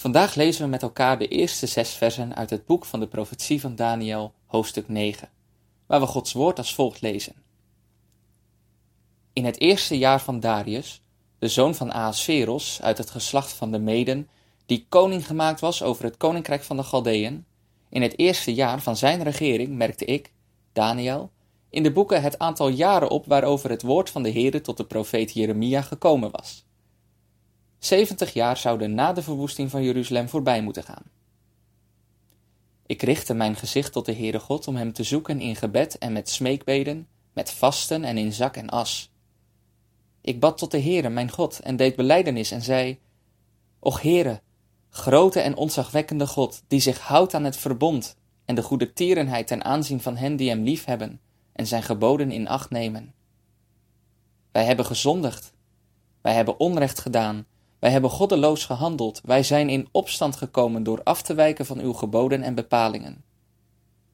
vandaag lezen we met elkaar de eerste zes versen uit het boek van de profetie van Daniel, hoofdstuk 9, waar we Gods woord als volgt lezen. In het eerste jaar van Darius, de zoon van Ahasveros uit het geslacht van de Meden, die koning gemaakt was over het koninkrijk van de Galdeën, in het eerste jaar van zijn regering merkte ik, Daniel, in de boeken het aantal jaren op waarover het woord van de Heere tot de profeet Jeremia gekomen was. Zeventig jaar zouden na de verwoesting van Jeruzalem voorbij moeten gaan. Ik richtte mijn gezicht tot de Heere God om hem te zoeken in gebed en met smeekbeden, met vasten en in zak en as. Ik bad tot de Heere, mijn God, en deed belijdenis en zei, Och Heere, grote en ontzagwekkende God, die zich houdt aan het verbond en de goede tierenheid ten aanzien van hen die hem liefhebben en zijn geboden in acht nemen. Wij hebben gezondigd, wij hebben onrecht gedaan, wij hebben goddeloos gehandeld, wij zijn in opstand gekomen door af te wijken van uw geboden en bepalingen.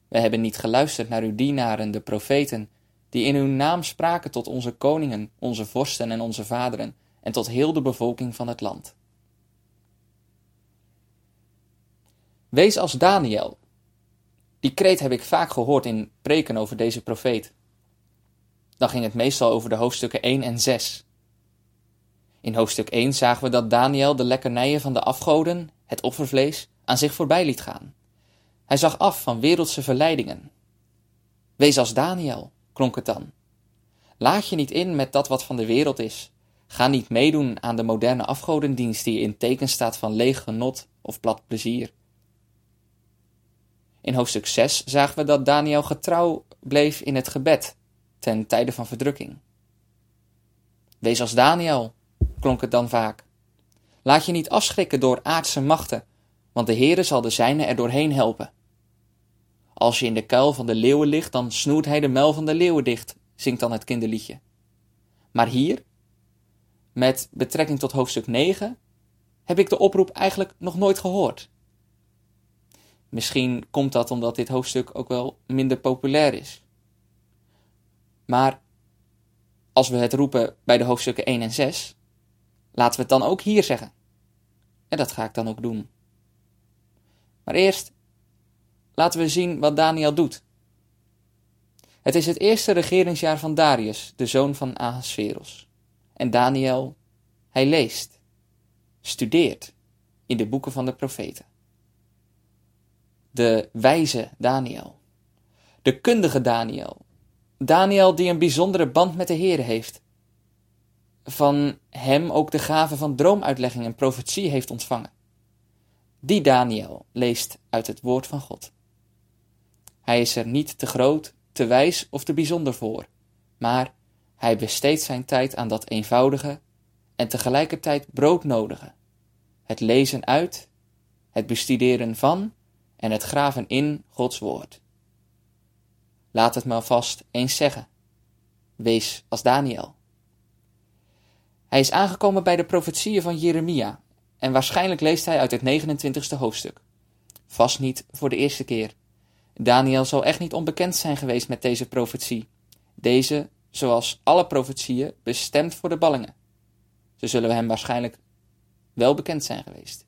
Wij hebben niet geluisterd naar uw dienaren, de profeten, die in uw naam spraken tot onze koningen, onze vorsten en onze vaderen, en tot heel de bevolking van het land. Wees als Daniel. Die kreet heb ik vaak gehoord in preken over deze profeet. Dan ging het meestal over de hoofdstukken 1 en 6. In hoofdstuk 1 zagen we dat Daniel de lekkernijen van de afgoden, het offervlees, aan zich voorbij liet gaan. Hij zag af van wereldse verleidingen. Wees als Daniel, klonk het dan. Laat je niet in met dat wat van de wereld is. Ga niet meedoen aan de moderne afgodendienst die in teken staat van leeg genot of plat plezier. In hoofdstuk 6 zagen we dat Daniel getrouw bleef in het gebed ten tijde van verdrukking. Wees als Daniel, klonk het dan vaak. Laat je niet afschrikken door aardse machten, want de Heere zal de zijne er doorheen helpen. Als je in de kuil van de leeuwen ligt, dan snoert hij de muil van de leeuwen dicht, zingt dan het kinderliedje. Maar hier, met betrekking tot hoofdstuk 9, heb ik de oproep eigenlijk nog nooit gehoord. Misschien komt dat omdat dit hoofdstuk ook wel minder populair is. Maar als we het roepen bij de hoofdstukken 1 en 6, laten we het dan ook hier zeggen. En dat ga ik dan ook doen. Maar eerst laten we zien wat Daniel doet. Het is het eerste regeringsjaar van Darius, de zoon van Ahasveros. En Daniel, hij leest, studeert in de boeken van de profeten de wijze Daniel, de kundige Daniel, Daniel die een bijzondere band met de Heer heeft, van hem ook de gave van droomuitlegging en profetie heeft ontvangen. Die Daniel leest uit het woord van God. Hij is er niet te groot, te wijs of te bijzonder voor, maar hij besteedt zijn tijd aan dat eenvoudige en tegelijkertijd broodnodige, het lezen uit, het bestuderen van en het graven in Gods woord. Laat het me alvast eens zeggen. Wees als Daniel. Hij is aangekomen bij de profetieën van Jeremia en waarschijnlijk leest hij uit het 29ste hoofdstuk. Vast niet voor de eerste keer. Daniel zal echt niet onbekend zijn geweest met deze profetie. Deze, zoals alle profetieën, bestemd voor de ballingen. Ze zullen hem waarschijnlijk wel bekend zijn geweest.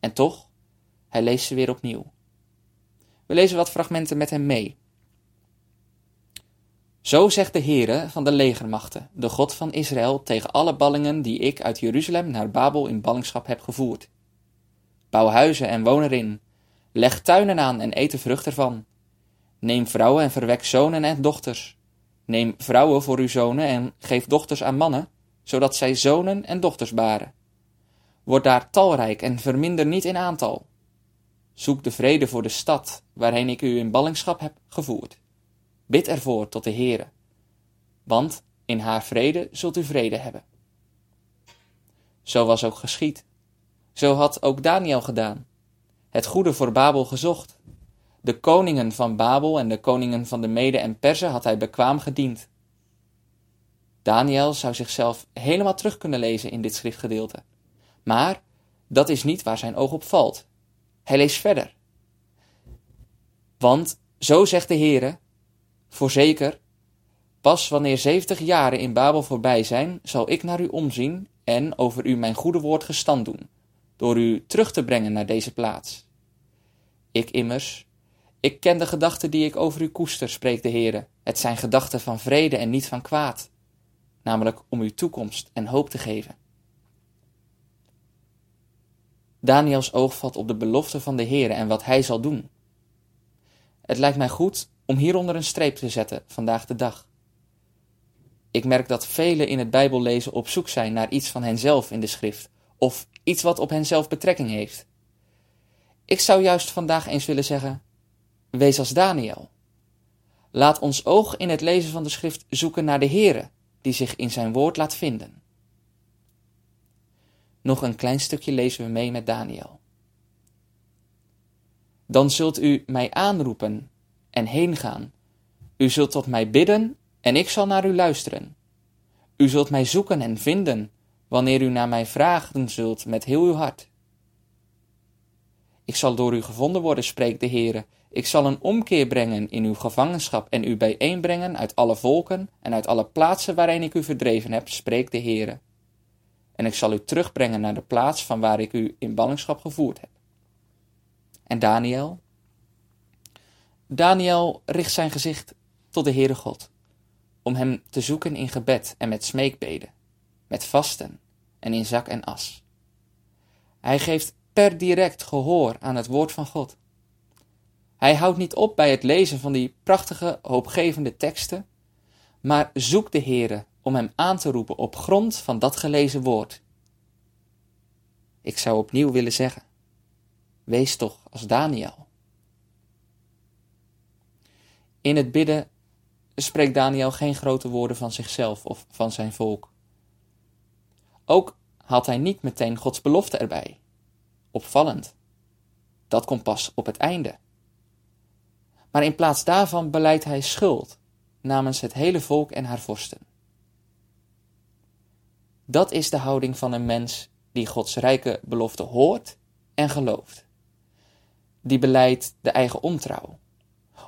En toch, hij leest ze weer opnieuw. We lezen wat fragmenten met hem mee. Zo zegt de Heere van de legermachten, de God van Israël, tegen alle ballingen die ik uit Jeruzalem naar Babel in ballingschap heb gevoerd. Bouw huizen en woon erin. Leg tuinen aan en eet de vrucht ervan. Neem vrouwen en verwek zonen en dochters. Neem vrouwen voor uw zonen en geef dochters aan mannen, zodat zij zonen en dochters baren. Word daar talrijk en verminder niet in aantal. Zoek de vrede voor de stad, waarheen ik u in ballingschap heb gevoerd. Bid ervoor tot de Heere, want in haar vrede zult u vrede hebben. Zo was ook geschied. Zo had ook Daniel gedaan. het goede voor Babel gezocht. De koningen van Babel en de koningen van de Mede en Perzen had hij bekwaam gediend. Daniel zou zichzelf helemaal terug kunnen lezen in dit schriftgedeelte. Maar dat is niet waar zijn oog op valt. Hij leest verder. Want, zo zegt de Heere, voorzeker, pas wanneer zeventig jaren in Babel voorbij zijn, zal ik naar u omzien en over u mijn goede woord gestand doen, door u terug te brengen naar deze plaats. Ik immers, ik ken de gedachten die ik over u koester, spreekt de Heere. Het zijn gedachten van vrede en niet van kwaad, namelijk om u toekomst en hoop te geven. Daniels oog valt op de belofte van de Heere en wat hij zal doen. Het lijkt mij goed om hieronder een streep te zetten vandaag de dag. Ik merk dat velen in het Bijbellezen op zoek zijn naar iets van henzelf in de schrift, of iets wat op henzelf betrekking heeft. Ik zou juist vandaag eens willen zeggen: wees als Daniel. Laat ons oog in het lezen van de schrift zoeken naar de Heere, die zich in zijn woord laat vinden. Nog een klein stukje lezen we mee met Daniel. Dan zult u mij aanroepen en heen gaan. U zult tot mij bidden en ik zal naar u luisteren. U zult mij zoeken en vinden, wanneer u naar mij vragen zult met heel uw hart. Ik zal door u gevonden worden, spreekt de Heere. Ik zal een omkeer brengen in uw gevangenschap en u bijeenbrengen uit alle volken en uit alle plaatsen waarin ik u verdreven heb, spreekt de Heere. En ik zal u terugbrengen naar de plaats van waar ik u in ballingschap gevoerd heb. En Daniel? Daniel richt zijn gezicht tot de Heere God, om hem te zoeken in gebed en met smeekbeden, met vasten en in zak en as. Hij geeft per direct gehoor aan het woord van God. Hij houdt niet op bij het lezen van die prachtige, hoopgevende teksten, maar zoekt de Heere om hem aan te roepen op grond van dat gelezen woord. Ik zou opnieuw willen zeggen: wees toch als Daniel. In het bidden spreekt Daniel geen grote woorden van zichzelf of van zijn volk. Ook haalt hij niet meteen Gods belofte erbij. Opvallend. Dat komt pas op het einde. Maar in plaats daarvan beleidt hij schuld namens het hele volk en haar vorsten. Dat is de houding van een mens die Gods rijke belofte hoort en gelooft. Die beleidt de eigen ontrouw,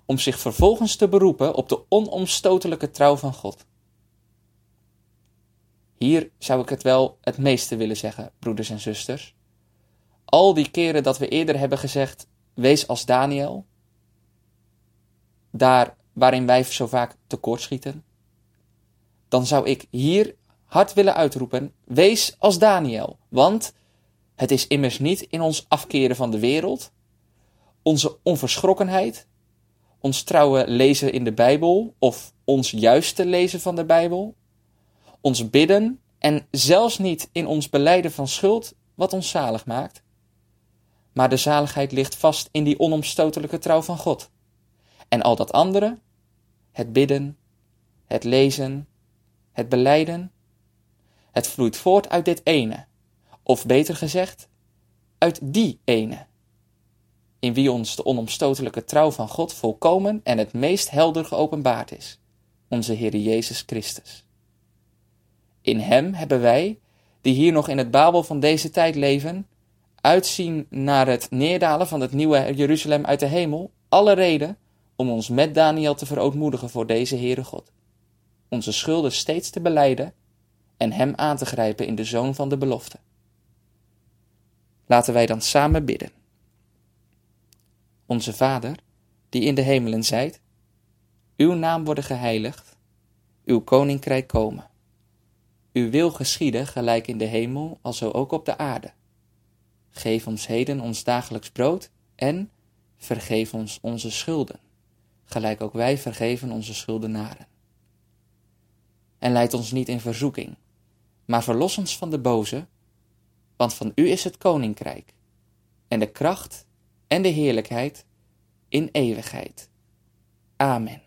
om zich vervolgens te beroepen op de onomstotelijke trouw van God. Hier zou ik het wel het meeste willen zeggen, broeders en zusters. Al die keren dat we eerder hebben gezegd: wees als Daniel, daar waarin wij zo vaak tekortschieten, dan zou ik hier hard willen uitroepen: Wees als Daniel, want het is immers niet in ons afkeren van de wereld, onze onverschrokkenheid, ons trouwe lezen in de Bijbel of ons juiste lezen van de Bijbel, ons bidden en zelfs niet in ons beleiden van schuld wat ons zalig maakt. Maar de zaligheid ligt vast in die onomstotelijke trouw van God. En al dat andere, het bidden, het lezen, het beleiden, het vloeit voort uit dit ene, of beter gezegd, uit die ene, in wie ons de onomstotelijke trouw van God volkomen en het meest helder geopenbaard is, onze Heer Jezus Christus. In Hem hebben wij, die hier nog in het Babel van deze tijd leven, uitzien naar het neerdalen van het nieuwe Jeruzalem uit de hemel, alle reden om ons met Daniel te verootmoedigen voor deze Heere God, onze schulden steeds te beleiden en Hem aan te grijpen in de Zoon van de belofte. Laten wij dan samen bidden. Onze Vader, die in de hemelen zijt, uw naam worden geheiligd, uw koninkrijk komen. Uw wil geschieden gelijk in de hemel, alzo ook op de aarde. Geef ons heden ons dagelijks brood en vergeef ons onze schulden, gelijk ook wij vergeven onze schuldenaren. En leid ons niet in verzoeking, maar verlos ons van de boze, want van u is het koninkrijk, en de kracht en de heerlijkheid in eeuwigheid. Amen.